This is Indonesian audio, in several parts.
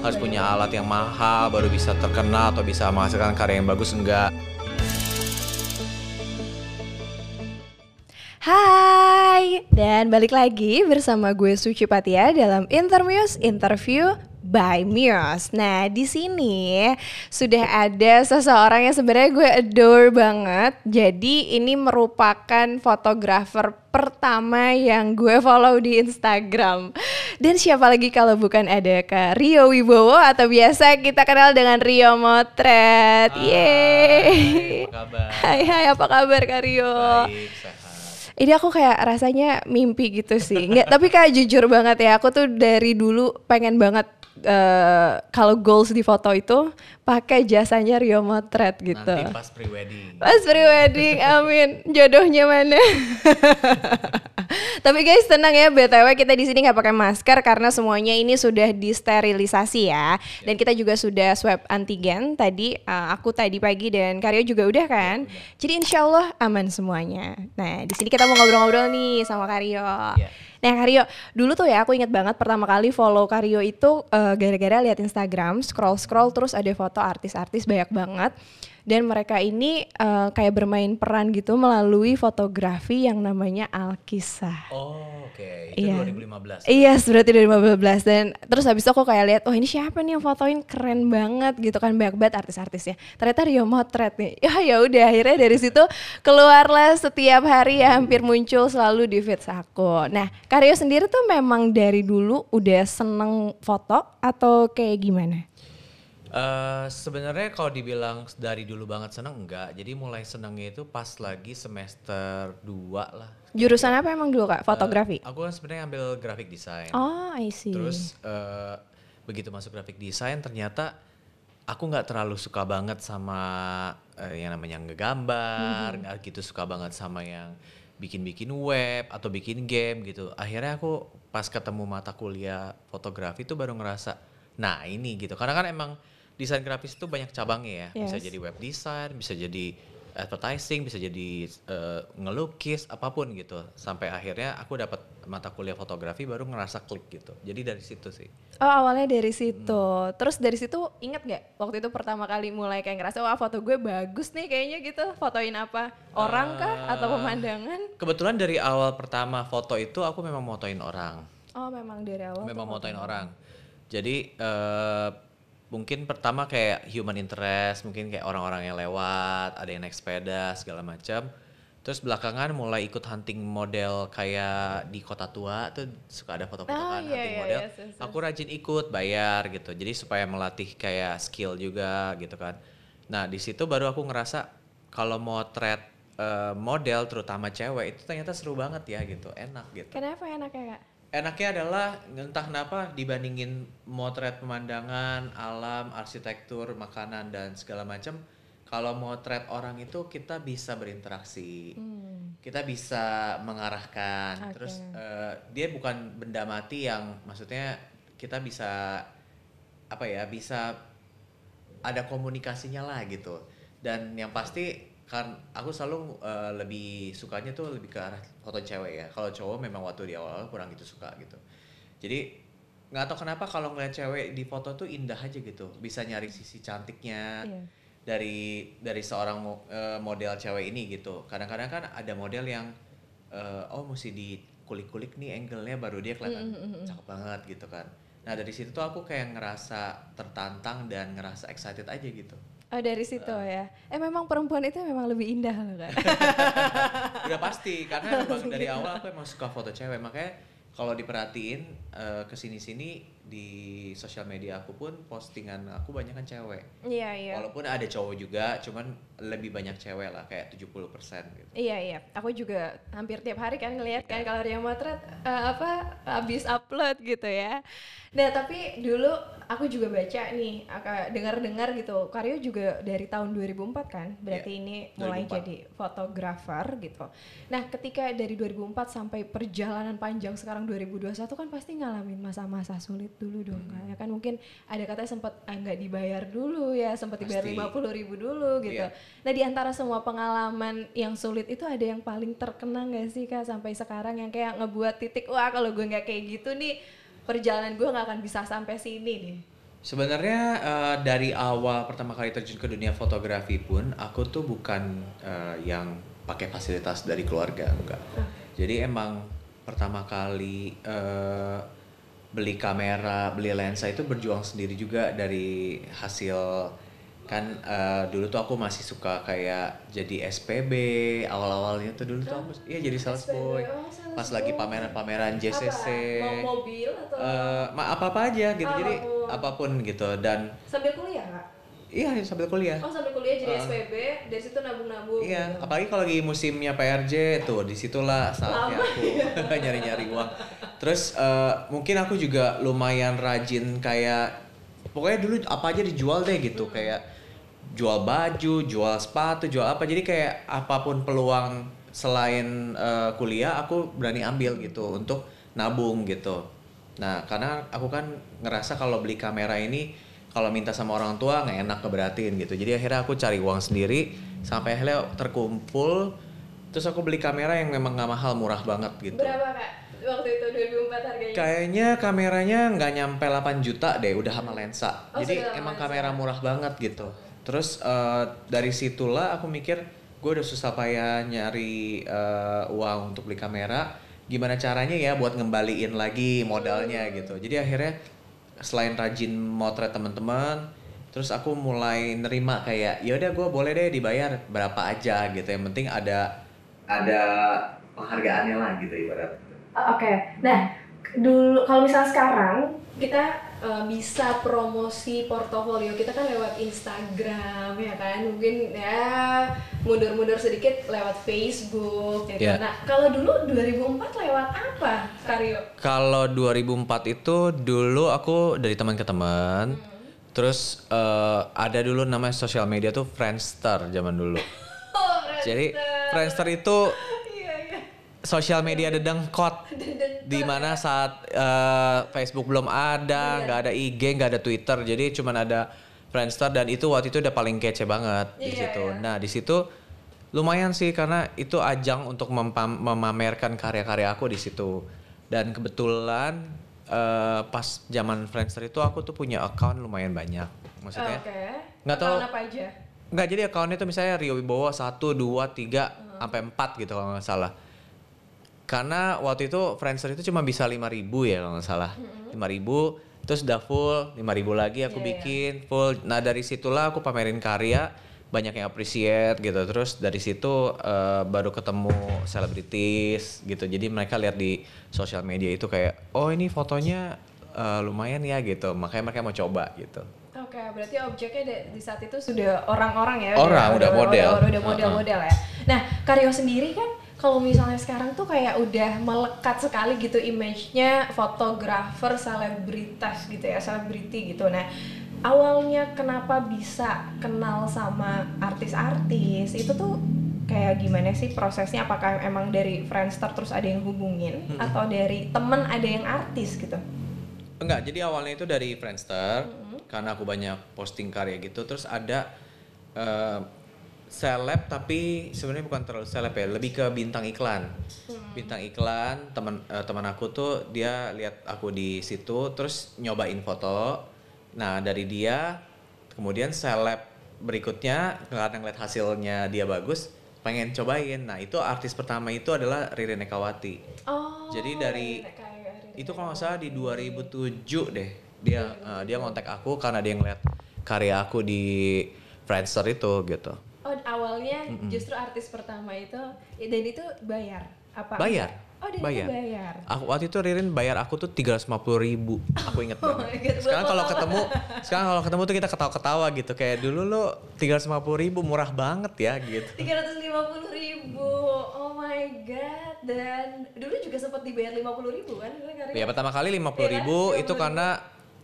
harus punya alat yang mahal baru bisa terkenal atau bisa menghasilkan karya yang bagus enggak. Hai, dan balik lagi bersama gue Suci Patia dalam Intermuse Interview by Muse. Nah, di sini sudah ada seseorang yang sebenarnya gue adore banget. Jadi ini merupakan fotografer pertama yang gue follow di Instagram. Dan siapa lagi kalau bukan ada Kak Rio Wibowo atau biasa kita kenal dengan Rio Motret. Yeay. Apa kabar? Hai hai, apa kabar Kak Rio? Baik, sehat. Ini aku kayak rasanya mimpi gitu sih. Nggak, tapi kayak jujur banget ya, aku tuh dari dulu pengen banget eh, kalau goals di foto itu pakai jasanya Rio Motret gitu. Nanti pas pre-wedding. Pas pre-wedding, amin. Jodohnya mana? Tapi guys tenang ya, btw kita di sini nggak pakai masker karena semuanya ini sudah disterilisasi ya. Dan kita juga sudah swab antigen tadi. eh, aku tadi pagi dan Karyo juga udah kan. Jadi insya Allah aman semuanya. Nah di sini kita mau ngobrol-ngobrol nih sama Karyo. Iya. Nah Karyo, dulu tuh ya aku inget banget pertama kali follow Karyo itu eh, gara-gara lihat Instagram, scroll-scroll terus ada foto artis-artis banyak banget. Dan mereka ini eh, kayak bermain peran gitu melalui fotografi yang namanya Alkisah. Oh, oke. Iya. Itu 2015. Iya, berarti dari 2015 dan terus habis itu aku kayak lihat, oh ini siapa nih yang fotoin keren banget gitu kan banyak banget artis-artisnya. Ternyata Rio Motret nih. Ya ya udah akhirnya dari situ keluarlah setiap hari ya hampir muncul selalu di feeds aku. Nah, Karyo sendiri tuh memang dari dulu udah seneng foto atau kayak gimana? Eh, sebenarnya kalau dibilang dari dulu banget seneng enggak. Jadi mulai senengnya itu pas lagi semester 2 lah. Jurusan apa emang dulu Kak? Fotografi. Eh, aku kan sebenarnya ambil graphic design. Oh, I see. Terus eh, begitu masuk graphic design ternyata aku nggak terlalu suka banget sama eh, yang namanya ngegambar, Mm-hmm. nggak gitu suka banget sama yang bikin-bikin web atau bikin game gitu. Akhirnya aku pas ketemu mata kuliah fotografi itu baru ngerasa, nah ini gitu. Karena kan emang desain grafis itu banyak cabangnya ya. Bisa Yes. jadi web design, bisa jadi advertising, bisa jadi eh, ngelukis, apa pun gitu. Sampai akhirnya aku dapat mata kuliah fotografi baru ngerasa klik gitu. Jadi dari situ sih. Oh awalnya dari situ. Terus dari situ inget gak waktu itu pertama kali mulai kayak ngerasa wah foto gue bagus nih kayaknya gitu. Fotoin apa? Orang kah atau pemandangan? Kebetulan dari awal pertama foto itu aku memang motoin orang. Oh memang dari awal. memang motoin orang. Jadi eh, mungkin pertama kayak human interest, mungkin kayak orang-orang yang lewat, ada yang naik sepeda segala macam. Terus belakangan mulai ikut hunting model kayak di kota tua tuh suka ada foto-foto Ah, kan iya, hunting iya, model. yes. Aku rajin ikut bayar gitu. Jadi supaya melatih kayak skill juga gitu kan. Nah, di situ baru aku ngerasa kalau motret eh, model terutama cewek itu ternyata seru banget ya gitu, enak gitu. Kenapa enaknya kak? Enaknya adalah entah kenapa dibandingin motret pemandangan, alam, arsitektur, makanan dan segala macam. Kalau motret orang itu kita bisa berinteraksi, Hmm. kita bisa mengarahkan. Oke. Terus eh, dia bukan benda mati yang maksudnya kita bisa apa ya bisa ada komunikasinya lah gitu. Dan yang pasti kan aku selalu eh, lebih sukanya tuh lebih ke arah foto cewek ya. Kalau cowok memang waktu di awal-awal kurang gitu suka gitu. Jadi nggak tahu kenapa kalau ngeliat cewek di foto tuh indah aja gitu. Bisa nyari sisi cantiknya Iya. dari dari seorang eh, model cewek ini gitu. Kadang-kadang kan ada model yang eh, oh mesti dikulik-kulik nih angle-nya baru dia kelihatan cakep banget gitu kan. Nah dari situ tuh aku kayak ngerasa tertantang dan ngerasa excited aja gitu. Oh dari situ ya. Eh memang perempuan itu memang lebih indah loh kak. Udah pasti karena dari awal aku emang suka foto cewek makanya kalau diperhatiin eh, ke sini-sini di sosial media aku pun postingan aku banyak kan cewek. Iya iya. Walaupun ada cowok juga, cuman lebih banyak cewek lah kayak 70% gitu. Iya iya, aku juga hampir tiap hari kan ngelihat kan kalau Ria Motret eh, apa habis upload gitu ya. Nah tapi dulu aku juga baca nih, dengar-dengar gitu, Karyo juga dari tahun 2004 kan, berarti Iya, ini mulai 2004. jadi fotografer gitu. Nah ketika dari 2004 sampai perjalanan panjang sekarang 2021 kan pasti ngalamin masa-masa sulit dulu dong Hmm. kan. Ya kan mungkin ada katanya sempat ah, nggak dibayar dulu ya, sempat dibayar Pasti. 50 ribu dulu gitu. Iya. Nah di antara semua pengalaman yang sulit itu ada yang paling terkenang gak sih kak sampai sekarang yang kayak ngebuat titik wah kalau gue nggak kayak gitu nih perjalanan gue nggak akan bisa sampai sini nih. Sebenarnya eh, dari awal pertama kali terjun ke dunia fotografi pun aku tuh bukan eh, yang pakai fasilitas dari keluarga enggak. Jadi emang pertama kali eh, beli kamera, beli lensa itu berjuang sendiri juga dari hasil kan eh, dulu tuh aku masih suka kayak jadi SPB awal-awalnya tuh dulu tuh aku iya jadi sales SPB, boy oh, sales pas lagi boy. pameran-pameran JCC Apa? Mau mobil atau eh ma apa apa aja gitu jadi Apa pun. apa pun gitu dan sambil kuliah kak? iya sambil kuliah Oh sambil kuliah jadi Ah. SPB, dari situ nabung-nabung. iya gitu. apalagi kalau lagi musimnya PRJ tuh di situlah saatnya Lama. aku nyari-nyari uang terus eh, mungkin aku juga lumayan rajin kayak pokoknya dulu apa aja dijual deh gitu Hmm. kayak jual baju jual sepatu jual apa jadi kayak apa pun peluang selain eh, kuliah aku berani ambil gitu untuk nabung gitu nah karena aku kan ngerasa kalau beli kamera ini kalau minta sama orang tua nggak enak keberatin gitu jadi akhirnya aku cari uang sendiri sampai akhirnya terkumpul terus aku beli kamera yang memang nggak mahal murah banget gitu Berapa kak waktu itu 2004 harganya? Kayaknya kameranya nggak nyampe 8 juta deh, udah sama lensa. Oh, Jadi emang lensa. kamera murah banget gitu. Terus eh, dari situlah aku mikir, gue udah susah payah nyari eh, uang untuk beli kamera. Gimana caranya ya buat ngembaliin lagi modalnya gitu. Jadi akhirnya selain rajin motret teman-teman, terus aku mulai nerima kayak, ya udah gue boleh deh dibayar berapa aja gitu. Yang penting ada ada penghargaannya lah gitu ibarat. Oke, nah dulu kalau misalnya sekarang kita eh, bisa promosi portofolio kita kan lewat Instagram ya kan mungkin ya mundur-mundur sedikit lewat Facebook gitu. Iya. Nah kalau dulu 2004 lewat apa Karyo? Kalau 2004 itu dulu aku dari teman ke teman. Terus eh, ada dulu namanya sosial media tuh Friendster zaman dulu. Oh, Jadi Friendster itu. Sosial media dedengkot di mana saat eh, Facebook belum ada, nggak ada IG, nggak ada Twitter, jadi cuman ada Friendster dan itu waktu itu udah paling kece banget di Iya, situ. iya. Nah di situ lumayan sih karena itu ajang untuk memamerkan karya-karya aku di situ. Dan kebetulan eh, pas zaman Friendster itu aku tuh punya account lumayan banyak, maksudnya. Nggak tahu- Account apa aja? Nggak jadi accountnya tuh misalnya Rio Wibowo 1, 2, 3, sampai 4 gitu kalau nggak salah. Karena waktu itu Friendster itu cuma bisa 5000 ya kalau nggak salah. 5000 terus udah full 5000 lagi aku Iya, iya. bikin full. Nah dari situlah aku pamerin karya banyak yang appreciate gitu terus dari situ eh, baru ketemu selebritis gitu jadi mereka lihat di sosial media itu kayak oh ini fotonya eh, lumayan ya gitu makanya mereka mau coba gitu Oke, berarti objeknya di, di saat itu sudah orang-orang ya? Orang, udah model. Udah, udah model-model ya. Nah, Karyo sendiri kan kalau misalnya sekarang tuh kayak udah melekat sekali gitu image-nya fotografer selebritas gitu ya, selebriti gitu. Nah, awalnya kenapa bisa kenal sama artis-artis itu tuh kayak gimana sih prosesnya? Apakah emang dari Friendster terus ada yang hubungin atau dari temen ada yang artis gitu? Enggak, jadi awalnya itu dari Friendster karena aku banyak posting karya gitu. Terus ada eh, seleb tapi sebenarnya bukan terlalu seleb ya, lebih ke bintang iklan. Bintang iklan teman eh, teman aku tuh dia lihat aku di situ terus nyobain foto. Nah, dari dia kemudian seleb berikutnya karena ngeliat hasilnya dia bagus pengen cobain. Nah, itu artis pertama itu adalah Riri Nekawati. Oh. Jadi dari itu kalau nggak salah di 2007 deh dia eh, dia ngontak aku karena dia ngeliat karya aku di Friendster itu gitu Oh awalnya justru artis pertama itu dan itu bayar apa? bayar Oh dan bayar. itu bayar. aku waktu itu Ririn bayar aku tuh 350 ribu aku inget Oh banget God, sekarang kalau ketemu sekarang kalau ketemu tuh kita ketawa-ketawa gitu kayak dulu lo 350 ribu murah banget ya gitu Tiga ratus lima puluh ribu, oh my god! Dan dulu juga sempat dibayar lima puluh ribu kan? Ya pertama kali 50.000 Iya kan? ribu itu 50.000. karena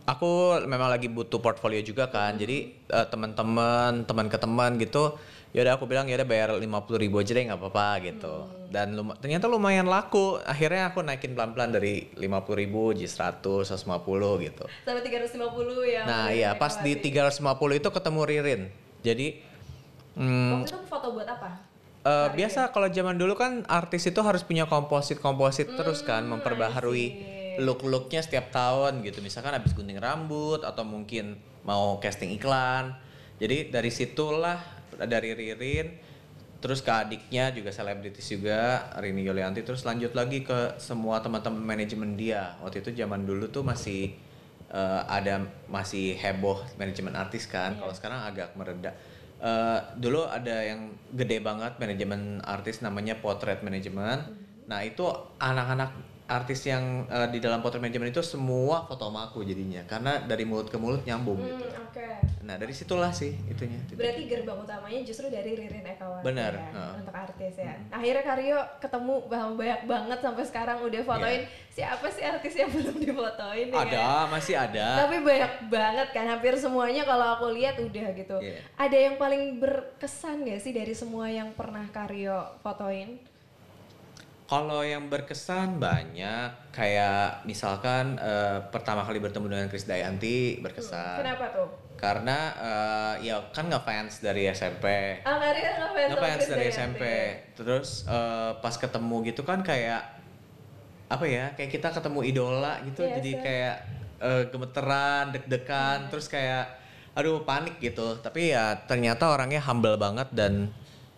aku memang lagi butuh portfolio juga kan. Jadi eh, teman-teman, teman ke teman gitu, ya udah aku bilang ya udah bayar 50.000 ribu aja deh nggak apa-apa gitu. Dan luma- ternyata lumayan laku. Akhirnya aku naikin pelan-pelan dari 50.000 ribu jadi 100, 150 gitu. Sampai tiga ratus lima puluh ya. Nah iya pas di Megawati. 350 itu ketemu Ririn. Jadi hmm, Waktu itu foto buat apa? eh, biasa kalau zaman dulu kan artis itu harus punya komposit-komposit terus kan Hmm, memperbaharui I see. look-looknya setiap tahun gitu. Misalkan habis gunting rambut atau mungkin mau casting iklan. Jadi dari situlah dari Ririn terus ke adiknya juga selebritis juga Rini Yulianti terus lanjut lagi ke semua teman-teman manajemen dia. Waktu itu zaman dulu tuh masih eh, ada masih heboh manajemen artis kan. Kalau sekarang agak mereda. Eh, dulu ada yang gede banget manajemen artis namanya Potret Management. Nah, itu anak-anak artis yang eh, di dalam Potret Management itu semua foto sama aku jadinya karena dari mulut ke mulut nyambung Hmm, gitu. oke. Nah, dari situlah sih itunya. Berarti gerbang utamanya justru dari Ririn Ekawan Benar, ya, heeh. untuk artis ya. Akhirnya Karyo ketemu banyak banget sampai sekarang udah fotoin siapa sih artis yang belum difotoin ya Iya. Ada, kan? masih ada. Tapi banyak banget kan, hampir semuanya kalau aku lihat udah gitu. Iya. Ada yang paling berkesan gak sih dari semua yang pernah Karyo fotoin? Kalau yang berkesan banyak, kayak misalkan eh, pertama kali bertemu dengan Chris Dayanti berkesan. Kenapa tuh? Karena eh, ya kan ngefans dari SMP. Ah, ngefans sama ngefans dari Dayanti. SMP. Terus eh, pas ketemu gitu kan kayak apa ya? Kayak kita ketemu idola gitu, Iya, jadi kayak eh, gemeteran, deg-degan, terus kayak aduh panik gitu. Tapi ya ternyata orangnya humble banget dan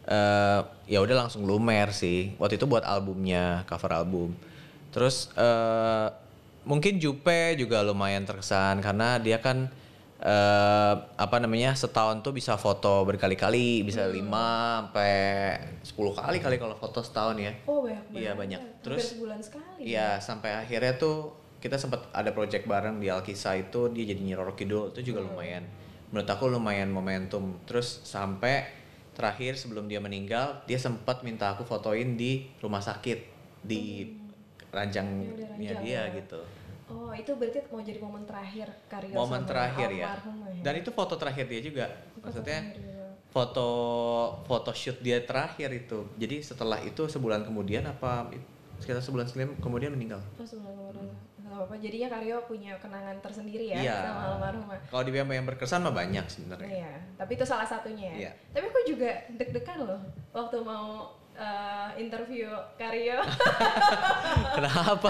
eh, ya udah langsung lumer sih. Waktu itu buat albumnya, cover album. Terus eh, mungkin Jupe juga lumayan terkesan karena dia kan eh apa namanya setahun tuh bisa foto berkali-kali bisa Hmm. 5 sampai 10 kali kali kalau foto setahun ya. Oh banyak banget. Iya, banyak. Terus, sebulan sekali. Iya sampai akhirnya tuh kita sempat ada project bareng di Alkisa itu dia jadi Nyi Roro Kidul itu juga lumayan. Menurut aku lumayan momentum. Terus sampai terakhir sebelum dia meninggal dia sempat minta aku fotoin di rumah sakit di ranjangnya ranjang dia ya. gitu. Oh itu berarti mau jadi momen terakhir Karyo Momen terakhir ya. ya. Dan itu foto terakhir dia juga. Maksudnya terakhir dia. foto foto shoot dia terakhir itu. Jadi setelah itu sebulan kemudian apa sekitar sebulan kemudian meninggal. Oh, sebulan kemudian. Nggak apa-apa. Jadinya Karyo punya kenangan tersendiri ya Iya. sama almarhumah. Kalau di yang berkesan mah banyak sebenarnya. Iya, tapi itu salah satunya ya. Iya. Tapi aku juga deg-degan loh waktu mau eh, interview Karyo. Kenapa?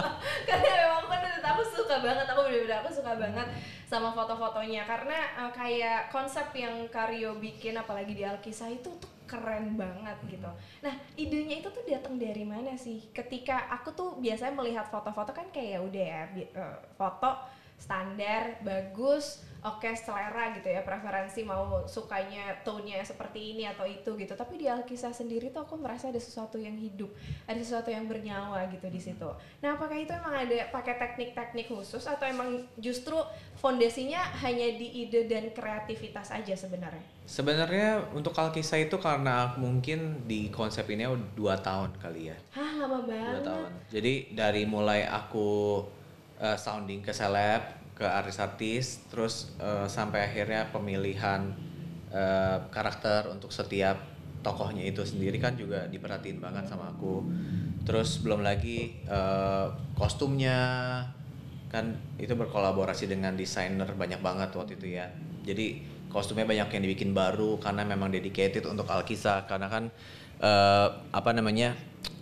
karena memang kan aku suka banget aku bener-bener aku suka banget sama foto-fotonya karena eh, kayak konsep yang Karyo bikin apalagi di Alkisah itu tuh keren banget gitu. Nah idenya itu tuh datang dari mana sih? Ketika aku tuh biasanya melihat foto-foto kan kayak ya udah ya eh, foto standar bagus oke selera gitu ya preferensi mau sukanya tone-nya seperti ini atau itu gitu tapi di Alkisah sendiri tuh aku merasa ada sesuatu yang hidup ada sesuatu yang bernyawa gitu di situ nah apakah itu emang ada pakai teknik-teknik khusus atau emang justru fondasinya hanya di ide dan kreativitas aja sebenarnya Sebenarnya untuk Alkisa itu karena mungkin di konsep ini udah dua tahun kali ya. hah lama Dua banget tahun. Jadi dari mulai aku uh, sounding ke seleb, ke artis-artis, terus uh, sampai akhirnya pemilihan uh, karakter untuk setiap tokohnya itu sendiri kan juga diperhatiin banget sama aku. Terus belum lagi uh, kostumnya kan itu berkolaborasi dengan desainer banyak banget waktu itu ya. Jadi kostumnya banyak yang dibikin baru karena memang dedicated untuk Alkisa karena kan eh, apa namanya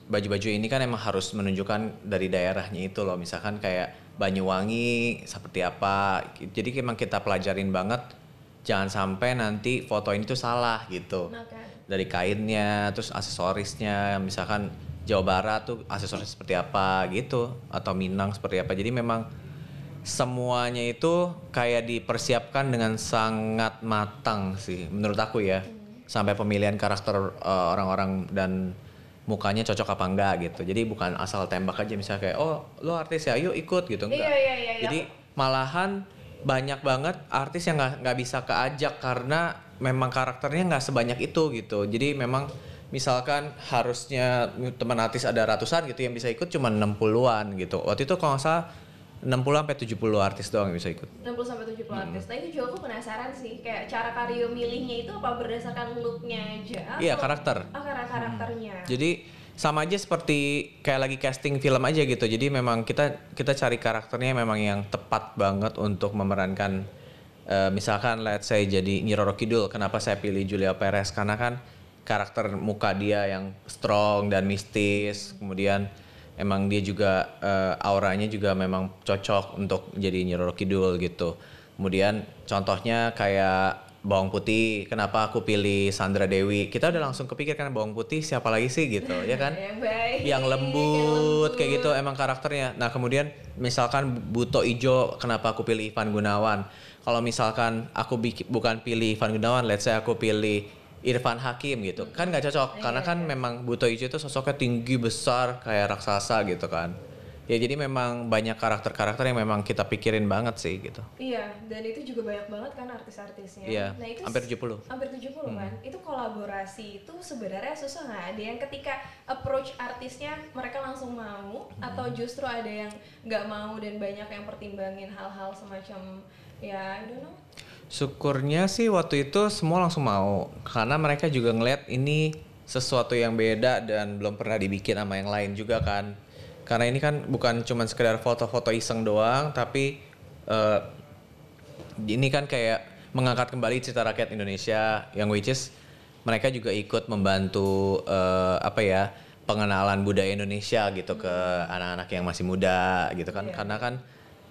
baju-baju ini kan emang harus menunjukkan dari daerahnya itu loh misalkan kayak Banyuwangi seperti apa? Jadi emang kita pelajarin banget jangan sampai nanti foto ini tuh salah gitu. Kan dari kainnya terus aksesorisnya misalkan Jawa Barat tuh aksesoris seperti apa gitu atau Minang seperti apa. Jadi memang semuanya itu kayak dipersiapkan dengan sangat matang sih menurut aku ya. Sampai pemilihan karakter uh, orang-orang dan mukanya cocok apa enggak gitu. Jadi bukan asal tembak aja misalnya kayak oh lo artis ya? Yuk ikut gitu. Enggak. Iya, iya, iya, iya. jadi malahan banyak banget artis yang nggak nggak bisa keajak karena memang karakternya nggak sebanyak itu gitu. Jadi memang misalkan harusnya teman artis ada ratusan gitu yang bisa ikut cuma 60-an gitu. Waktu itu kalau nggak salah 60 sampai 70 artis doang yang bisa ikut 60 sampai 70 Hmm. artis. Nah itu juga aku penasaran sih, kayak cara Karyo milihnya itu apa berdasarkan looknya aja? iya karakter Oh, karena karakternya. Jadi sama aja seperti kayak lagi casting film aja gitu. Jadi memang kita kita cari karakternya memang yang tepat banget untuk memerankan eh, misalkan let's say jadi Nyi Roro Kidul. Kenapa saya pilih Julia Perez? Karena kan karakter muka dia yang strong dan mistis. Kemudian emang dia juga eh, auranya juga memang cocok untuk jadi Nyiroro Kidul gitu. Kemudian contohnya kayak bawang putih, kenapa aku pilih Sandra Dewi? Kita udah langsung kepikir kan bawang putih siapa lagi sih gitu, ya kan? Yang baik. yang lembut kayak gitu emang karakternya. Nah kemudian misalkan Buto Ijo kenapa aku pilih Ivan Gunawan? Kalau misalkan aku bukan pilih Ivan Gunawan, let's say aku pilih Irfan Hakim gitu, kan nggak cocok karena kan memang Buto Ijo itu sosoknya tinggi besar kayak raksasa gitu kan. Ya jadi memang banyak karakter-karakter yang memang kita pikirin banget sih gitu. Iya, dan itu juga banyak banget kan artis-artisnya. Iya, Nah, itu hampir s- 70. Hampir 70 kan. Itu kolaborasi itu sebenarnya susah nggak? Ada yang ketika approach artisnya mereka langsung mau atau justru ada yang nggak mau dan banyak yang pertimbangin hal-hal semacam ya I don't know. Syukurnya sih waktu itu semua langsung mau karena mereka juga ngeliat ini sesuatu yang beda dan belum pernah dibikin sama yang lain juga kan. Karena ini kan bukan cuma sekedar foto-foto iseng doang tapi eh, ini kan kayak mengangkat kembali cerita rakyat Indonesia yang which is mereka juga ikut membantu eh, apa ya pengenalan budaya Indonesia gitu ke anak-anak yang masih muda gitu kan karena kan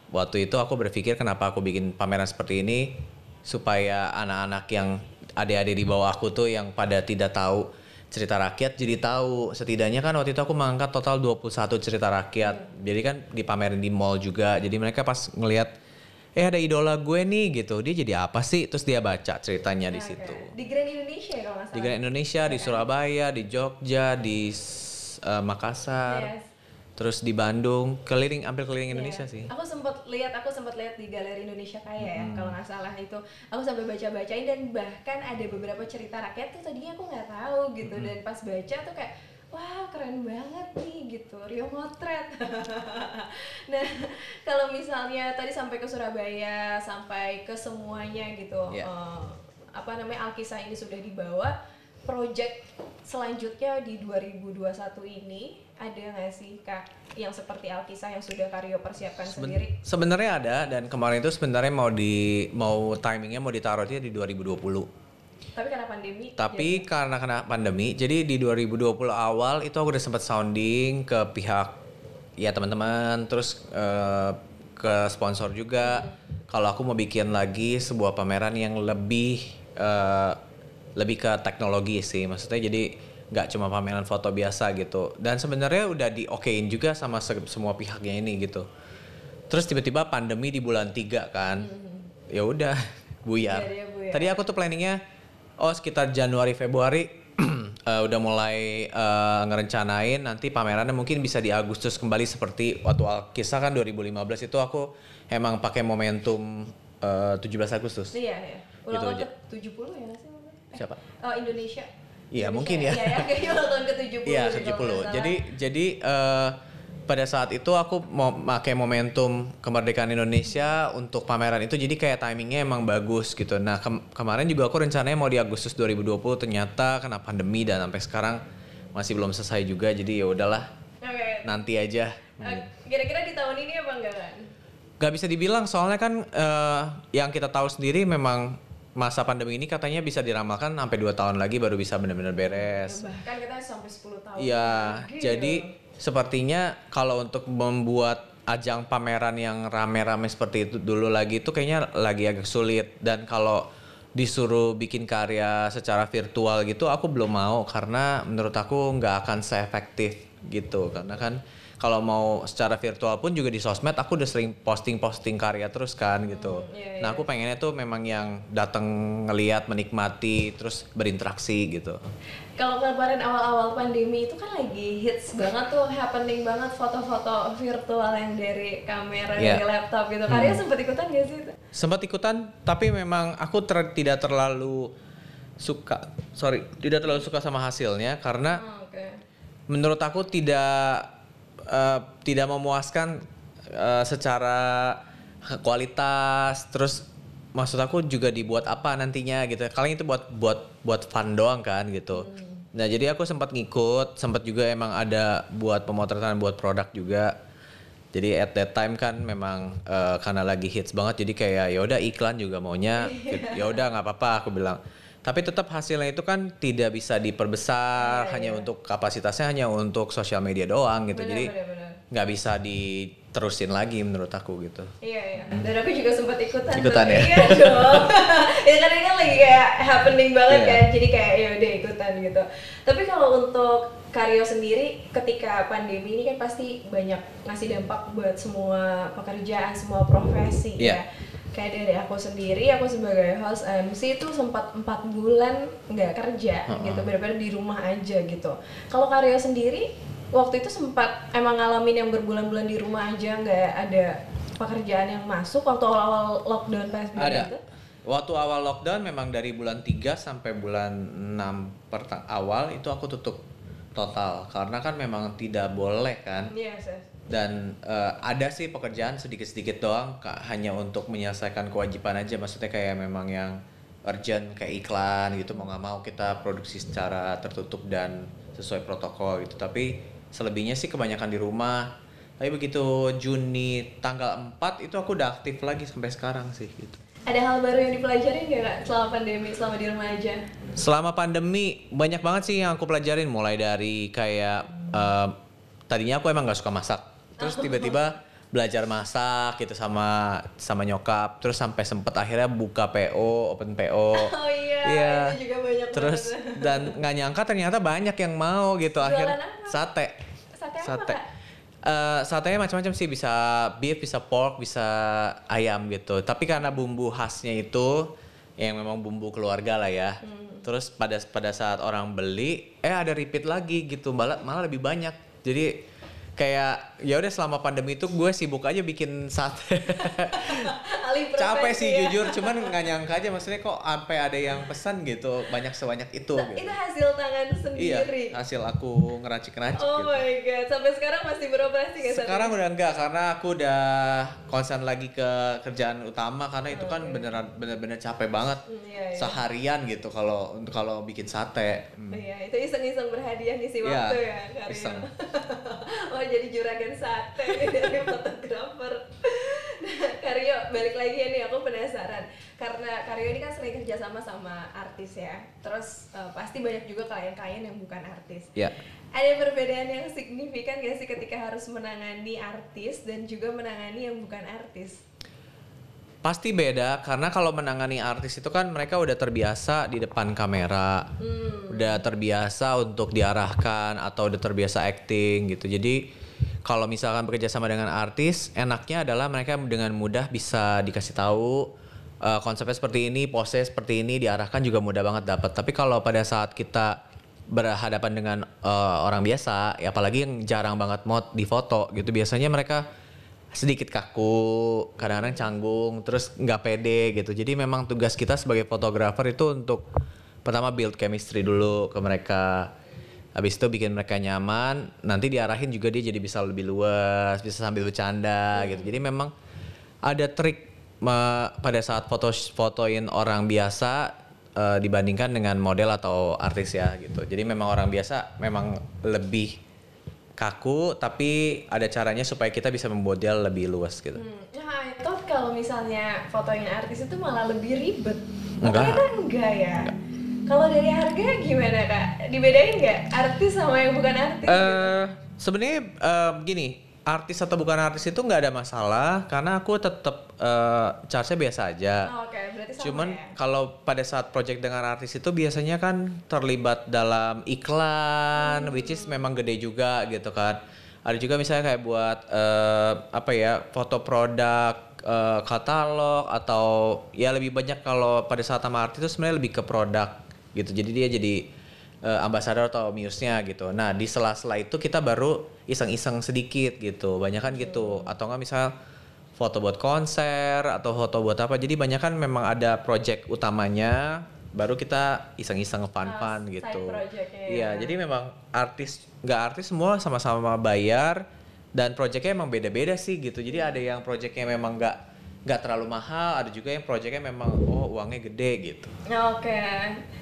waktu itu aku berpikir kenapa aku bikin pameran seperti ini supaya anak-anak yang adik-adik di bawah aku tuh yang pada tidak tahu cerita rakyat jadi tahu. Setidaknya kan waktu itu aku mengangkat total 21 cerita rakyat. Jadi kan dipamerin di mall juga. Jadi mereka pas ngelihat eh ada idola gue nih gitu. Dia jadi apa sih? Terus dia baca ceritanya di situ. Di Grand Indonesia ya kalau nggak di. Grand Indonesia di Surabaya di Jogja di eh, Makassar. Yes. Terus di Bandung keliling hampir keliling Indonesia Iya. sih Aku sempat lihat, aku sempat lihat di Galeri Indonesia Kaya ya, Hmm. kalau nggak salah itu. Aku sampai baca-bacain dan bahkan ada beberapa cerita rakyat tuh tadinya aku nggak tahu gitu Hmm. dan pas baca tuh kayak wah keren banget nih gitu Rio motret. nah kalau misalnya tadi sampai ke Surabaya sampai ke semuanya gitu, Iya. eh, apa namanya Alkisah ini sudah dibawa. Project selanjutnya di 2021 ini ada nggak sih kak yang seperti Alkisah yang sudah Karyo persiapkan sendiri? sebenarnya ada dan kemarin itu sebenarnya mau di mau timingnya mau ditaruhnya di 2020 Tapi karena pandemi. Tapi karena kena pandemi, jadi di 2020 awal itu aku udah sempat sounding ke pihak ya teman-teman, terus eh, ke sponsor juga. Kalau aku mau bikin lagi sebuah pameran yang lebih eh, lebih ke teknologi sih, maksudnya jadi nggak cuma pameran foto biasa gitu. Dan sebenarnya udah di okein juga sama se- semua pihaknya ini gitu. Terus tiba-tiba pandemi di bulan 3 kan. Ya udah buyar. Dia buyar. Tadi aku tuh planningnya oh sekitar Januari Februari eh, udah mulai eh, ngerencanain nanti pamerannya mungkin bisa di Agustus kembali seperti waktu Alkisah kan 2015 itu aku emang pakai momentum eh, 17 Agustus. Iya, iya. Ulang Gitu tahun aja. ke 70 ya sih? Siapa? Oh, Indonesia. Iya, mungkin ya. Iya, ya, tahun ke 70. Iya, deh, kalau nggak 70. salah. Jadi jadi eh, pada saat itu aku mau pakai momentum kemerdekaan Indonesia untuk pameran itu jadi kayak timingnya emang bagus gitu. Nah, kem- kemarin juga aku rencananya mau di Agustus 2020 ternyata kena pandemi dan sampai sekarang masih belum selesai juga. Jadi ya udahlah, Oke. nanti aja. Eh, Kira-kira di tahun ini apa enggak kan? Gak bisa dibilang soalnya kan eh, yang kita tahu sendiri memang masa pandemi ini katanya bisa diramalkan sampai dua tahun lagi baru bisa benar-benar beres. Bahkan kita sampai 10 tahun. Iya, lagi jadi sepertinya kalau untuk membuat ajang pameran yang rame-rame seperti itu dulu lagi itu kayaknya lagi agak sulit dan kalau disuruh bikin karya secara virtual gitu aku belum mau karena menurut aku nggak akan seefektif gitu karena kan kalau mau secara virtual pun juga di sosmed aku udah sering posting-posting karya terus kan gitu. iya, Nah, aku pengennya tuh memang yang datang ngeliat, menikmati, terus berinteraksi gitu. Kalau kemarin awal-awal pandemi itu kan lagi hits banget tuh, happening banget foto-foto virtual yang dari kamera Iya. dari laptop gitu. Karya sempet ikutan gak sih? sempat ikutan tapi memang aku ter- tidak terlalu suka sorry tidak terlalu suka sama hasilnya karena Oh, Oke. menurut aku tidak eh, tidak memuaskan eh, secara kualitas terus maksud aku juga dibuat apa nantinya gitu. Kalian itu buat buat buat fun doang kan gitu. Nah jadi aku sempat ngikut sempat juga emang ada buat pemotretan buat produk juga. Jadi at that time kan memang eh, karena lagi hits banget jadi kayak ya udah iklan juga maunya. Ya udah nggak apa-apa aku bilang tapi tetap hasilnya itu kan tidak bisa diperbesar hanya untuk kapasitasnya hanya untuk sosial media doang gitu Benar, jadi nggak bisa diterusin lagi menurut aku gitu. Iya iya. Dan aku juga sempat ikutan. Ikutan tuh. ya? Iya dong. ya kan ini kan lagi kayak happening banget Iya. kan. Jadi kayak ya udah ikutan gitu. Tapi kalau untuk Karyo sendiri ketika pandemi ini kan pasti banyak ngasih dampak buat semua pekerjaan, semua profesi Iya. ya. Kayak dari aku sendiri, aku sebagai host MC itu sempat empat bulan nggak kerja Heeh. gitu, benar-benar di rumah aja gitu. kalau Karyo sendiri waktu itu sempat emang ngalamin yang berbulan-bulan di rumah aja nggak ada pekerjaan yang masuk waktu awal-awal lockdown PSBB Ada. itu? Waktu awal lockdown memang dari bulan 3 sampai bulan 6 perta- awal itu aku tutup total karena kan memang tidak boleh kan. Iya, Ses. Dan eh, ada sih pekerjaan sedikit-sedikit doang Kak, hanya untuk menyelesaikan kewajiban aja. Maksudnya kayak memang yang urgent kayak iklan gitu. Mau nggak mau kita produksi secara tertutup dan sesuai protokol gitu. Tapi selebihnya sih kebanyakan di rumah. Tapi begitu Juni tanggal 4 itu aku udah aktif lagi sampai sekarang sih gitu. Ada hal baru yang dipelajarin nggak kak selama pandemi, selama di rumah aja? Selama pandemi banyak banget sih yang aku pelajarin. Mulai dari kayak eh, tadinya aku emang nggak suka masak terus tiba-tiba belajar masak gitu sama sama nyokap terus sampai sempet akhirnya buka PO open PO Oh iya, Iya. itu juga banyak terus banget. dan nggak nyangka ternyata banyak yang mau gitu akhirnya apa? sate Sate apa sate kak? Eh, satenya macam-macam sih bisa beef bisa pork bisa ayam gitu tapi karena bumbu khasnya itu yang memang bumbu keluarga lah ya Hmm. terus pada pada saat orang beli eh ada repeat lagi gitu malah malah lebih banyak jadi kayak ya udah selama pandemi itu gue sibuk aja bikin sate Capek profesi sih ya. jujur cuman nggak nyangka aja maksudnya kok sampai ada yang pesan gitu banyak sebanyak itu Nah, gitu. itu hasil tangan iya sendiri. hasil aku ngeracik-ngeracik Oh gitu my god, sampai sekarang masih beroperasi nggak sekarang udah enggak karena aku udah konsen lagi ke kerjaan utama karena itu kan beneran bener-bener capek banget Hmm, iya, iya. seharian gitu kalau untuk kalau bikin sate Hmm. Iya, itu iseng-iseng berhadiah ngisi Iya, waktu ya, Karyo. iseng. oh, jadi juragan sate dari fotografer. Nah, Karyo, balik lagi ya nih, aku penasaran. Karena Karyo ini kan sering kerja sama sama artis ya. Terus eh, pasti banyak juga klien-klien yang bukan artis. ya Ada perbedaan yang signifikan gak sih ketika harus menangani artis dan juga menangani yang bukan artis? pasti beda karena kalau menangani artis itu kan mereka udah terbiasa di depan kamera Hmm. udah terbiasa untuk diarahkan atau udah terbiasa acting gitu jadi kalau misalkan bekerja sama dengan artis enaknya adalah mereka dengan mudah bisa dikasih tahu eh, konsepnya seperti ini pose seperti ini diarahkan juga mudah banget dapat tapi kalau pada saat kita berhadapan dengan eh, orang biasa ya apalagi yang jarang banget mod di foto gitu biasanya mereka sedikit kaku, kadang-kadang canggung, terus nggak pede gitu. Jadi memang tugas kita sebagai fotografer itu untuk pertama build chemistry dulu ke mereka. Habis itu bikin mereka nyaman, nanti diarahin juga dia jadi bisa lebih luas, bisa sambil bercanda gitu. Jadi memang ada trik me- pada saat foto fotoin orang biasa eh, dibandingkan dengan model atau artis ya gitu. Jadi memang orang biasa memang lebih kaku tapi ada caranya supaya kita bisa membuat dia lebih luas gitu. Hmm, Nah, I thought kalau misalnya fotoin artis itu malah lebih ribet. Enggak. ternyata enggak ya. Kalau dari harga gimana kak? Dibedain nggak artis sama yang bukan artis? gitu? Eh sebenarnya begini, artis atau bukan artis itu nggak ada masalah karena aku tetap eh, charge-nya biasa aja. Oh, Oke, berarti sama Cuman ya. kalau pada saat project dengan artis itu biasanya kan terlibat dalam iklan, which is memang gede juga gitu kan. Ada juga misalnya kayak buat eh, apa ya foto produk, eh, katalog atau ya lebih banyak kalau pada saat sama artis itu sebenarnya lebih ke produk gitu. Jadi dia jadi eh, ambasador atau muse-nya gitu. Nah di sela-sela itu kita baru iseng-iseng sedikit gitu. Banyak kan gitu. Atau enggak misal foto buat konser atau foto buat apa. Jadi banyak kan memang ada project utamanya. Baru kita iseng-iseng fun-fun Ah, gitu. ya. Iya, jadi memang artis nggak artis semua sama-sama bayar dan projectnya emang beda-beda sih gitu. Jadi ada yang projectnya memang nggak nggak terlalu mahal, ada juga yang projectnya memang oh uangnya gede gitu. Oke,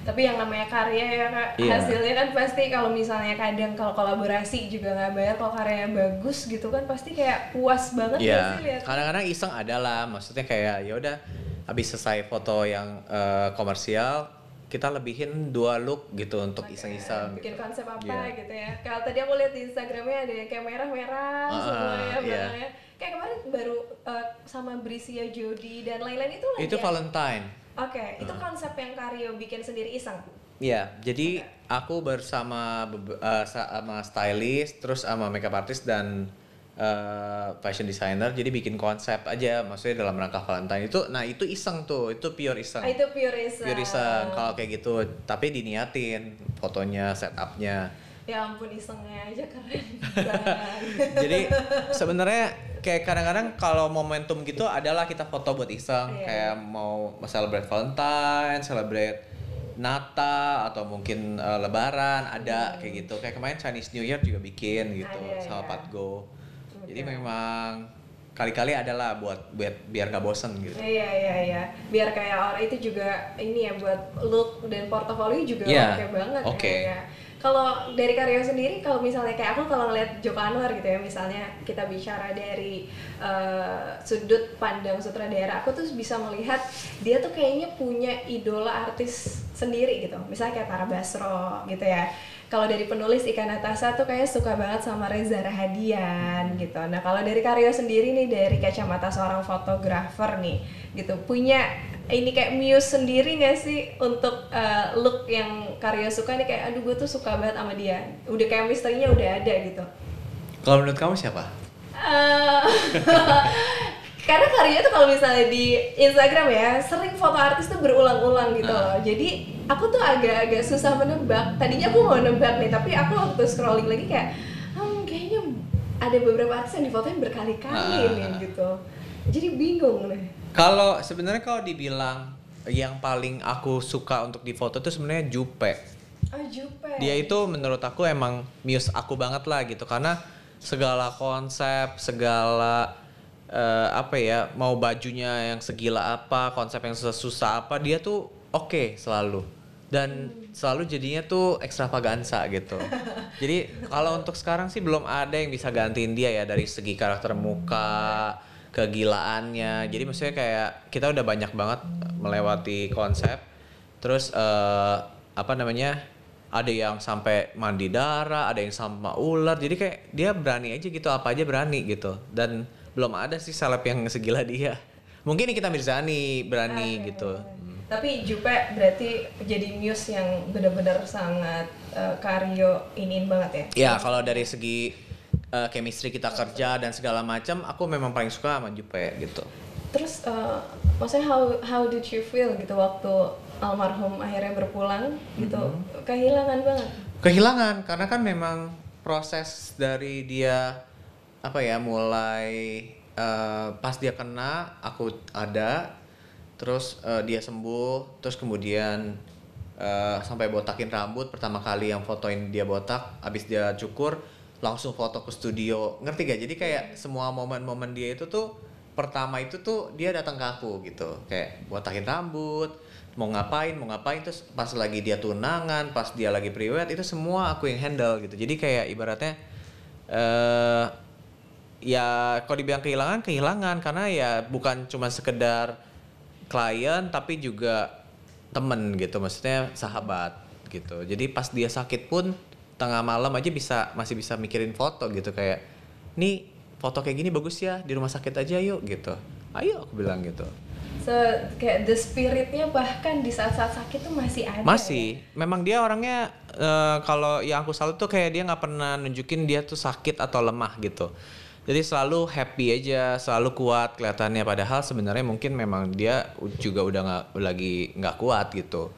tapi yang namanya karya ya kak, Iya. hasilnya kan pasti kalau misalnya kadang kalau kolaborasi juga nggak bayar, kalau karyanya bagus gitu kan pasti kayak puas banget ya sih lihat. kadang-kadang iseng ada lah, maksudnya kayak ya udah habis selesai foto yang eh, komersial, kita lebihin dua look gitu untuk iseng-iseng bikin gitu. konsep apa Iya. gitu ya kalau tadi aku lihat di instagramnya ada yang kayak merah-merah Ah, semua ya belakangnya kayak kemarin baru uh, sama Brisia Jody dan lain-lain itu lagi Itu ya? Valentine. oke itu konsep yang Karyo bikin sendiri iseng Iya, jadi aku bersama eh, sama stylist, terus sama makeup artist dan eh, fashion designer, jadi bikin konsep aja, maksudnya dalam rangka Valentine itu. Nah itu iseng tuh, itu pure iseng. ah, itu pure iseng Pure iseng kalau kayak gitu, tapi diniatin fotonya, setupnya. ya ampun isengnya aja keren Jadi sebenarnya kayak kadang-kadang kalau momentum gitu adalah kita foto buat iseng, Iya. kayak mau celebrate Valentine, celebrate Natal atau mungkin eh, Lebaran ada kayak gitu. Kayak kemarin Chinese New Year juga bikin gitu Hmm. Ada, sama ya. Patgo. Jadi Oke. memang kali-kali adalah buat biar biar gak bosen gitu. Iya iya iya. Biar kayak orang itu juga ini ya buat look dan portofolio juga Iya, oke banget oke. ya. Kalau dari Karyo sendiri kalau misalnya kayak aku kalau ngeliat Joko Anwar gitu ya misalnya kita bicara dari eh, sudut pandang sutradara aku tuh bisa melihat dia tuh kayaknya punya idola artis sendiri gitu. Misalnya kayak Tara Basro gitu ya. Kalau dari penulis Ika Natasha tuh kayak suka banget sama Reza Rahadian gitu. Nah kalau dari Karyo sendiri nih dari kacamata seorang fotografer nih gitu punya ini kayak muse sendiri gak sih untuk uh, look yang Karyo suka nih kayak aduh gue tuh suka banget sama dia. Udah kayak misterinya udah ada gitu. Kalau menurut kamu siapa? Eh, karena Karyo tuh kalau misalnya di Instagram ya sering foto artis tuh berulang-ulang gitu loh. Jadi aku tuh agak-agak susah menebak. Tadinya aku mau nebak nih, tapi aku waktu scrolling lagi kayak, hmm, kayaknya ada beberapa artis yang difotoin berkali-kali Ah. nih gitu. Jadi bingung nih. Kalau sebenarnya kalau dibilang yang paling aku suka untuk difoto tuh sebenarnya Jupe. Oh Jupe. dia itu menurut aku emang muse aku banget lah gitu karena segala konsep segala eh, apa ya mau bajunya yang segila apa konsep yang susah apa dia tuh oke selalu dan selalu jadinya tuh ekstravaganza gitu jadi kalau untuk sekarang sih belum ada yang bisa gantiin dia ya dari segi karakter muka kegilaannya jadi maksudnya kayak kita udah banyak banget melewati konsep terus eh, apa namanya ada yang sampai mandi darah, ada yang sama ular. Jadi kayak dia berani aja gitu, apa aja berani gitu. Dan belum ada sih seleb yang segila dia. Mungkin Nikita Mirzani berani Oke. gitu. Tapi Jupe berarti jadi muse yang benar-benar sangat eh, Karyo iniin banget ya. Ya kalau dari segi uh, chemistry kita kerja dan segala macam, aku memang paling suka sama Jupe gitu. Terus eh, maksudnya how how did you feel gitu waktu almarhum akhirnya berpulang gitu Mm-hmm. kehilangan banget. Kehilangan karena kan memang proses dari dia apa ya mulai eh, pas dia kena aku ada terus eh, dia sembuh terus kemudian eh, sampai botakin rambut pertama kali yang fotoin dia botak habis dia cukur langsung foto ke studio. Ngerti gak jadi kayak semua momen-momen dia itu tuh pertama itu tuh dia datang ke aku gitu. Kayak botakin rambut mau ngapain mau ngapain terus pas lagi dia tunangan pas dia lagi priwet itu semua aku yang handle gitu. Jadi kayak ibaratnya eh ya kalau dibilang kehilangan kehilangan. Karena ya bukan cuma sekedar klien tapi juga temen gitu. Maksudnya sahabat gitu. Jadi pas dia sakit pun tengah malam aja bisa masih bisa mikirin foto gitu. Kayak nih foto kayak gini bagus ya di rumah sakit aja yuk gitu. Ayo aku bilang gitu. So kayak the spiritnya bahkan di saat-saat sakit tuh masih ada. Masih, memang dia orangnya eh, kalau yang aku salut tuh kayak dia nggak pernah nunjukin dia tuh sakit atau lemah gitu. Jadi selalu happy aja, selalu kuat kelihatannya. Padahal sebenarnya mungkin memang dia juga udah nggak lagi nggak kuat gitu.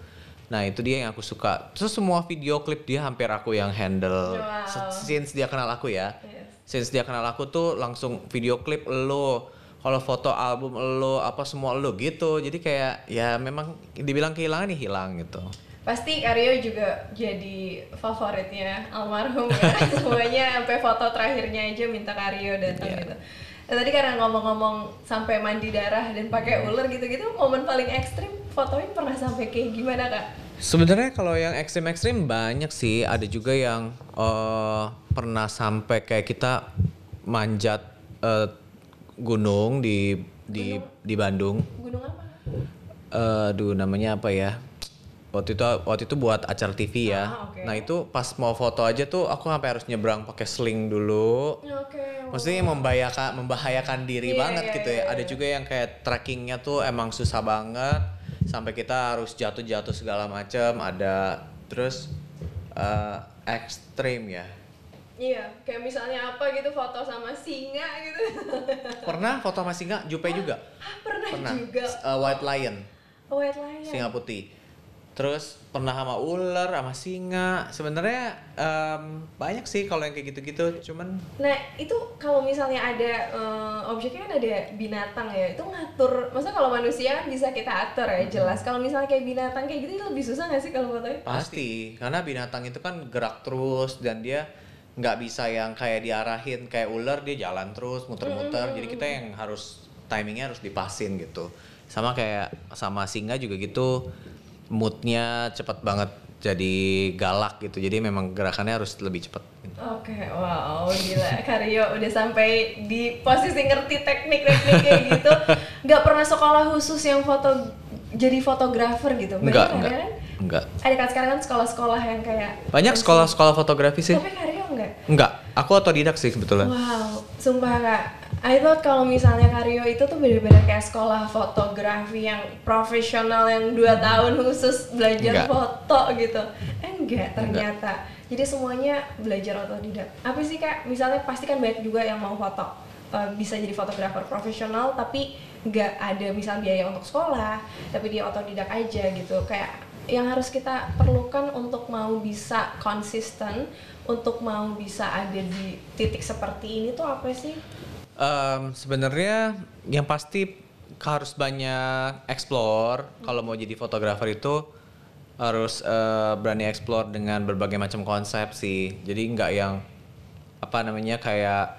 Nah itu dia yang aku suka. Terus semua video klip dia hampir aku yang handle. Wow. Since dia kenal aku ya. Yes. Since dia kenal aku tuh langsung video klip lo. Kalau foto album lo apa semua lo gitu. Jadi kayak ya memang dibilang kehilangan nih hilang gitu. Pasti Karyo juga jadi favoritnya almarhum ya. Semuanya sampai foto terakhirnya aja minta Karyo datang Iya. gitu. Nah, tadi karena ngomong-ngomong sampai mandi darah dan pakai ular gitu-gitu, momen paling ekstrim fotoin pernah sampai kayak gimana kak? Sebenarnya kalau yang ekstrim-ekstrim banyak sih. Ada juga yang eh, pernah sampai kayak kita manjat eh, gunung di di di Bandung. Gunung apa? Eh, aduh namanya apa ya? Waktu itu waktu itu buat acara TV ya. Ah, oke. Nah itu pas mau foto aja tuh aku sampai harus nyebrang pakai sling dulu. Oke. Maksudnya membahayakan membahayakan diri Iya, banget iya, gitu ya. Ada iya. juga yang kayak trackingnya tuh emang susah banget sampai kita harus jatuh-jatuh segala macam. Ada terus eh, ekstrim ya. Iya, kayak misalnya apa gitu foto sama singa gitu. Pernah foto sama singa? Jupe juga. Pernah, Pernah. juga. Eh, white lion. White lion. singa putih. Terus pernah sama ular, sama singa. Sebenarnya em, banyak sih kalau yang kayak gitu-gitu. Cuman Nah, itu kalau misalnya ada eh, objeknya kan ada binatang ya, itu ngatur. Maksudnya kalau manusia kan bisa kita atur ya, jelas. Kalau misalnya kayak binatang kayak gitu itu lebih susah nggak sih kalau fotonya? pasti, karena binatang itu kan gerak terus dan dia nggak bisa yang kayak diarahin kayak ular dia jalan terus muter-muter. Jadi kita yang harus timingnya harus dipasin gitu. Sama kayak sama singa juga gitu. Moodnya cepet banget jadi galak gitu. Jadi memang gerakannya harus lebih cepet. Oke, wow, gila. Karyo udah sampai di posisi ngerti teknik-teknik kayak gitu. Nggak pernah sekolah khusus yang foto jadi fotografer gitu. Banyak Enggak, enggak. kan? Enggak. Ada kan sekarang kan sekolah-sekolah yang kayak Banyak sekolah-sekolah fotografi sih. Tapi Karyo enggak? Enggak, aku otodidak sih kebetulan. Wow, sumpah kak. I thought kalau misalnya Karyo itu tuh bener-bener kayak sekolah fotografi yang profesional yang dua tahun khusus belajar Enggak. foto gitu. Eh, enggak ternyata. Jadi semuanya belajar otodidak. Apa sih kak? Misalnya pasti kan banyak juga yang mau foto eh, bisa jadi fotografer profesional tapi nggak ada misal biaya untuk sekolah tapi dia otodidak aja gitu kayak yang harus kita perlukan untuk mau bisa konsisten untuk mau bisa ada di titik seperti ini tuh apa sih Em, Sebenarnya yang pasti harus banyak explore kalau mau jadi fotografer itu harus eh, berani explore dengan berbagai macam konsep sih. Jadi nggak yang apa namanya kayak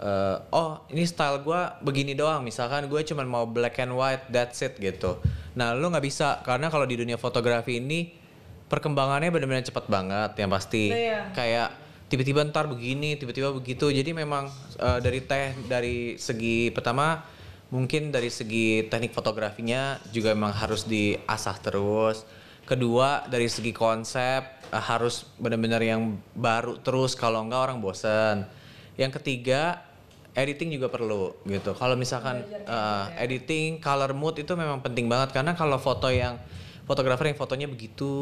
eh, oh ini style gua begini doang. Misalkan gue cuman mau black and white that's it gitu. Nah lu nggak bisa karena kalau di dunia fotografi ini perkembangannya benar-benar cepat banget yang pasti Iya. kayak tiba-tiba ntar begini tiba-tiba begitu. Jadi memang eh, dari teh dari segi pertama mungkin dari segi teknik fotografinya juga memang harus diasah terus. Kedua dari segi konsep eh, harus benar-benar yang baru terus. Kalau enggak orang bosen. Yang ketiga editing juga perlu gitu. Kalau misalkan eh, editing color mood itu memang penting banget. Karena kalau foto yang fotografer yang fotonya begitu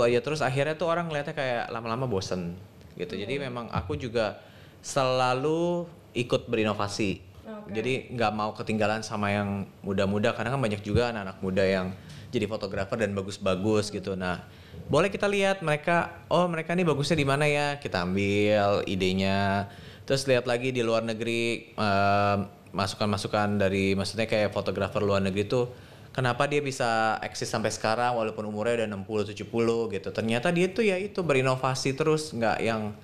aja terus akhirnya tuh orang ngeliatnya kayak lama-lama bosen gitu. Jadi memang aku juga selalu ikut berinovasi. Jadi nggak mau ketinggalan sama yang muda-muda karena kan banyak juga anak-anak muda yang jadi fotografer dan bagus-bagus gitu. Nah boleh kita lihat mereka oh mereka nih bagusnya di mana ya? Kita ambil idenya. Terus lihat lagi di luar negeri em, masukan-masukan dari maksudnya kayak fotografer luar negeri tuh kenapa dia bisa eksis sampai sekarang walaupun umurnya udah 60 70 gitu. Ternyata dia tuh ya itu berinovasi terus nggak yang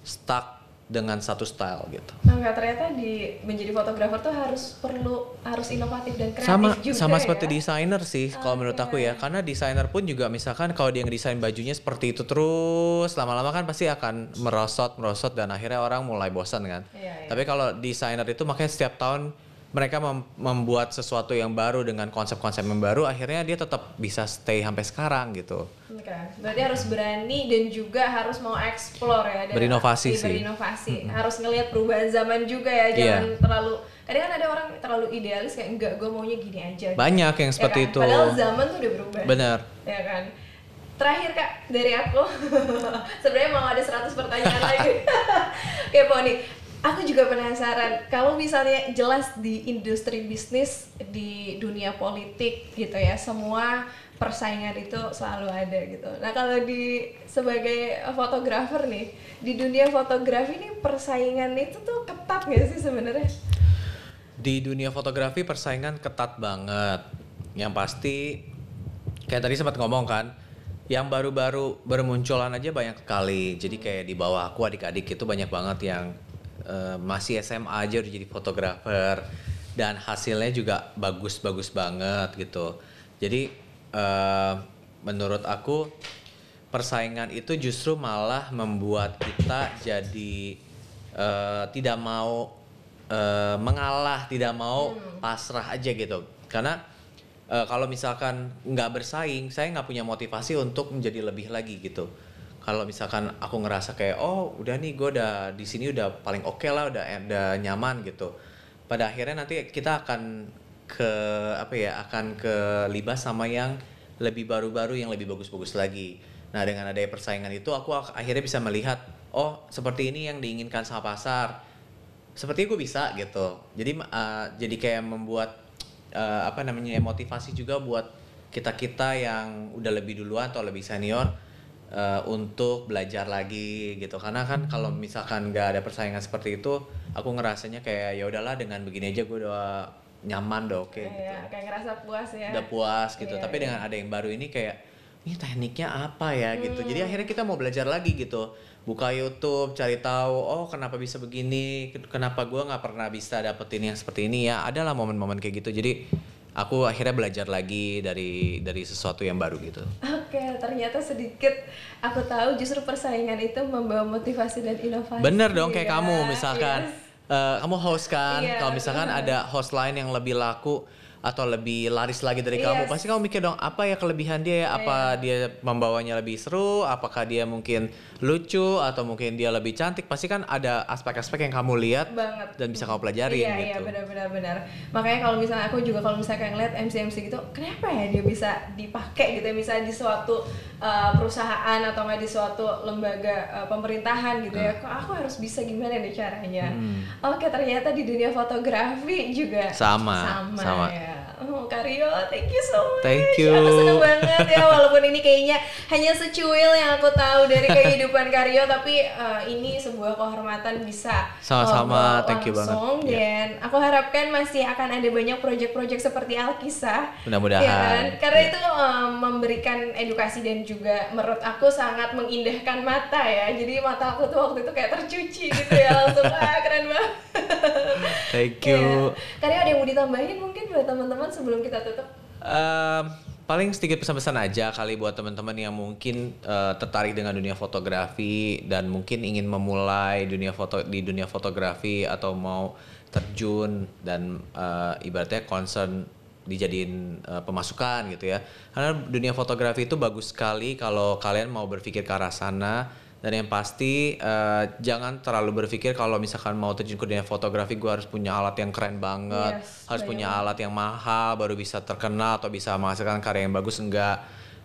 stuck dengan satu style gitu. nah nggak ternyata di menjadi fotografer tuh harus perlu harus inovatif dan kreatif sama juga sama ya? seperti desainer sih kalau menurut aku ya karena desainer pun juga misalkan kalau dia ngedesain bajunya seperti itu terus lama-lama kan pasti akan merosot merosot dan akhirnya orang mulai bosan kan Iya, iya. tapi kalau desainer itu makanya setiap tahun mereka mem- membuat sesuatu yang baru dengan konsep-konsep yang baru akhirnya dia tetap bisa stay sampai sekarang gitu. Oke, berarti harus berani dan juga harus mau explore ya dan Berinovasi iya, sih. berinovasi. Harus ngelihat perubahan zaman juga ya Iya. jangan terlalu kadang kan ada orang terlalu idealis kayak enggak gue maunya gini aja. Gitu. banyak yang Ya seperti kan? itu. Padahal zaman tuh udah berubah. Bener. Ya kan? Terakhir kak dari aku. Sebenarnya mau ada 100 pertanyaan lagi. Oke Poni aku juga penasaran kalau misalnya jelas di industri bisnis di dunia politik gitu ya semua persaingan itu selalu ada gitu nah kalau di sebagai fotografer nih di dunia fotografi nih persaingan itu tuh ketat gak sih sebenarnya Di dunia fotografi persaingan ketat banget. Yang pasti kayak tadi sempat ngomong kan, yang baru-baru bermunculan aja banyak sekali. Jadi kayak di bawah aku adik-adik itu banyak banget yang eh, masih SMA aja udah jadi fotografer dan hasilnya juga bagus-bagus banget gitu. Jadi eh, menurut aku persaingan itu justru malah membuat kita jadi eh, tidak mau eh, mengalah, tidak mau pasrah aja gitu. Karena eh, kalau misalkan nggak bersaing, saya nggak punya motivasi untuk menjadi lebih lagi gitu. Kalau misalkan aku ngerasa kayak oh udah nih gue udah di sini udah paling oke lah, udah udah nyaman gitu. Pada akhirnya nanti kita akan ke apa ya akan ke libas sama yang lebih baru-baru yang lebih bagus-bagus lagi. Nah dengan adanya persaingan itu aku ak- akhirnya bisa melihat oh seperti ini yang diinginkan sama pasar. Seperti gue bisa gitu. Jadi uh, jadi kayak membuat uh, apa namanya motivasi juga buat kita kita yang udah lebih duluan atau lebih senior uh, untuk belajar lagi gitu. Karena kan kalau misalkan nggak ada persaingan seperti itu aku ngerasanya kayak ya udahlah dengan begini aja gue udah nyaman deh oke gitu. Iya, kayak ngerasa puas ya. udah puas gitu. Iya, tapi iya. dengan ada yang baru ini kayak ini tekniknya apa ya? gitu. Hmm. jadi akhirnya kita mau belajar lagi gitu. Buka YouTube cari tahu oh kenapa bisa begini? Kenapa gua nggak pernah bisa dapetin yang seperti ini ya? Adalah momen-momen kayak gitu. Jadi aku akhirnya belajar lagi dari dari sesuatu yang baru gitu Oke, ternyata sedikit aku tahu justru persaingan itu membawa motivasi dan inovasi. bener dong kayak ya. kamu misalkan Yes. eh, kamu host kan Iya, kalau misalkan bener. ada host lain yang lebih laku atau lebih laris lagi dari kamu Yes. pasti kamu mikir dong apa ya kelebihan dia ya apa dia membawanya lebih seru apakah dia mungkin lucu atau mungkin dia lebih cantik pasti kan ada aspek-aspek yang kamu lihat banget dan bisa kamu pelajarin iya, gitu Iya, benar-benar benar. Makanya kalau misalnya aku juga kalau misalnya kayak ngeliat MC-MC gitu, kenapa ya dia bisa dipakai gitu ya misalnya di suatu uh, perusahaan atau nggak di suatu lembaga uh, pemerintahan gitu ya. Kok aku harus bisa gimana nih caranya? Hmm. Oke, ternyata di dunia fotografi juga Sama, sama, sama. ya. Oh, Karyo, thank you so much. Thank you. Aku seneng banget ya walaupun ini kayaknya hanya secuil yang aku tahu dari kehidupan Karyo tapi uh, ini sebuah kehormatan bisa Sama-sama, thank you banget. Iya. Dan aku harapkan masih akan ada banyak proyek-proyek seperti Alkisah. Mudah-mudahan. Ya kan? Karena Iya. itu um, memberikan edukasi dan juga menurut aku sangat mengindahkan mata ya. Jadi mata aku tuh waktu itu kayak tercuci gitu ya langsung ah keren banget. thank you Iya. Karena ada yang mau ditambahin mungkin buat teman-teman sebelum kita tutup. Em, paling sedikit pesan-pesan aja kali buat teman-teman yang mungkin eh, tertarik dengan dunia fotografi dan mungkin ingin memulai dunia foto di dunia fotografi atau mau terjun dan eh, ibaratnya concern dijadiin eh, pemasukan gitu ya. Karena dunia fotografi itu bagus sekali kalau kalian mau berpikir ke arah sana dan yang pasti eh, jangan terlalu berpikir kalau misalkan mau terjun ke dunia fotografi gue harus punya alat yang keren banget, Yes, harus punya alat yang mahal baru bisa terkenal atau bisa menghasilkan karya yang bagus. Enggak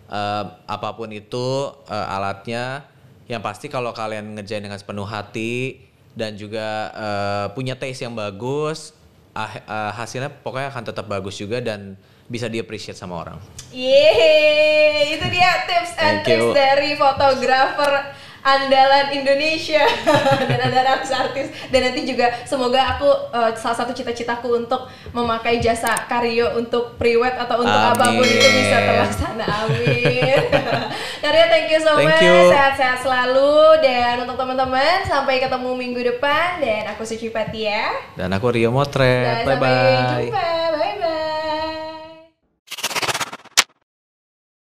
Eh, apa pun itu eh, alatnya. Yang pasti kalau kalian ngerjain dengan sepenuh hati dan juga eh, punya taste yang bagus ah- eh, hasilnya pokoknya akan tetap bagus juga dan bisa di appreciate sama orang. Yeay, itu dia tips and Thank tricks you. dari fotografer andalan Indonesia. Dan ada artis-artis dan nanti juga semoga aku eh, salah satu cita-citaku untuk memakai jasa Karyo untuk priwet atau untuk Amin. apa pun itu bisa terlaksana. Amin. Karyo thank you so Thank much. sehat-sehat selalu. Dan untuk teman-teman sampai ketemu minggu depan. Dan aku Suci Patia dan aku Rio Motret dan bye sampai bye jumpa